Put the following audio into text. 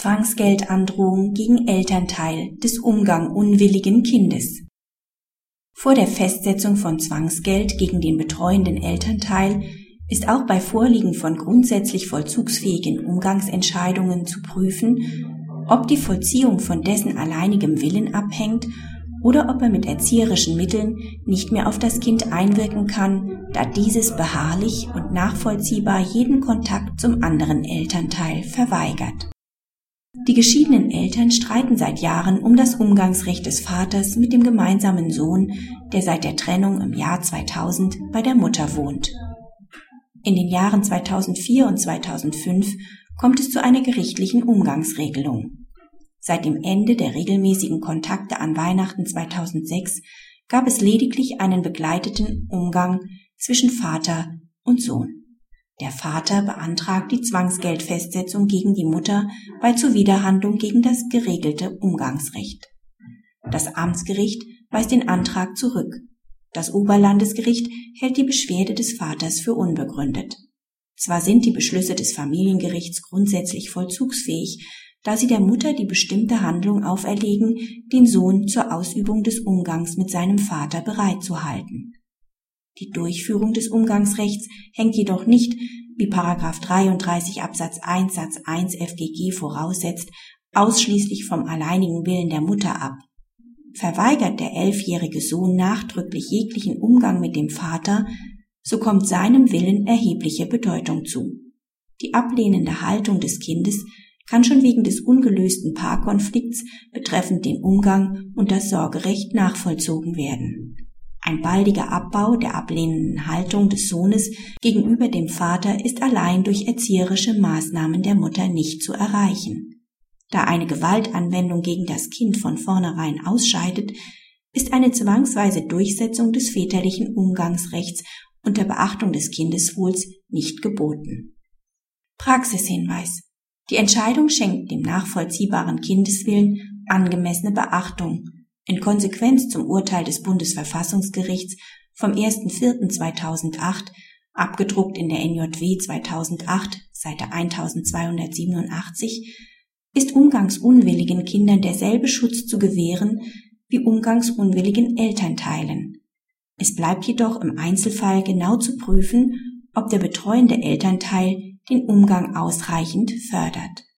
Zwangsgeldandrohung gegen Elternteil des umgangunwilligen Kindes. Vor der Festsetzung von Zwangsgeld gegen den betreuenden Elternteil ist auch bei Vorliegen von grundsätzlich vollzugsfähigen Umgangsentscheidungen zu prüfen, ob die Vollziehung von dessen alleinigem Willen abhängt oder ob er mit erzieherischen Mitteln nicht mehr auf das Kind einwirken kann, da dieses beharrlich und nachvollziehbar jeden Kontakt zum anderen Elternteil verweigert. Die geschiedenen Eltern streiten seit Jahren um das Umgangsrecht des Vaters mit dem gemeinsamen Sohn, der seit der Trennung im Jahr 2000 bei der Mutter wohnt. In den Jahren 2004 und 2005 kommt es zu einer gerichtlichen Umgangsregelung. Seit dem Ende der regelmäßigen Kontakte an Weihnachten 2006 gab es lediglich einen begleiteten Umgang zwischen Vater und Sohn. Der Vater beantragt die Zwangsgeldfestsetzung gegen die Mutter bei Zuwiderhandlung gegen das geregelte Umgangsrecht. Das Amtsgericht weist den Antrag zurück. Das Oberlandesgericht hält die Beschwerde des Vaters für unbegründet. Zwar sind die Beschlüsse des Familiengerichts grundsätzlich vollzugsfähig, da sie der Mutter die bestimmte Handlung auferlegen, den Sohn zur Ausübung des Umgangs mit seinem Vater bereitzuhalten. Die Durchführung des Umgangsrechts hängt jedoch nicht, wie Paragraph 33 Absatz 1 Satz 1 FGG voraussetzt, ausschließlich vom alleinigen Willen der Mutter ab. Verweigert der elfjährige Sohn nachdrücklich jeglichen Umgang mit dem Vater, so kommt seinem Willen erhebliche Bedeutung zu. Die ablehnende Haltung des Kindes kann schon wegen des ungelösten Paarkonflikts betreffend den Umgang und das Sorgerecht nachvollzogen werden. Ein baldiger Abbau der ablehnenden Haltung des Sohnes gegenüber dem Vater ist allein durch erzieherische Maßnahmen der Mutter nicht zu erreichen. Da eine Gewaltanwendung gegen das Kind von vornherein ausscheidet, ist eine zwangsweise Durchsetzung des väterlichen Umgangsrechts unter Beachtung des Kindeswohls nicht geboten. Praxishinweis. Die Entscheidung schenkt dem nachvollziehbaren Kindeswillen angemessene Beachtung in Konsequenz zum Urteil des Bundesverfassungsgerichts vom 1.4.2008, abgedruckt in der NJW 2008, Seite 1287, ist umgangsunwilligen Kindern derselbe Schutz zu gewähren wie umgangsunwilligen Elternteilen. Es bleibt jedoch im Einzelfall genau zu prüfen, ob der betreuende Elternteil den Umgang ausreichend fördert.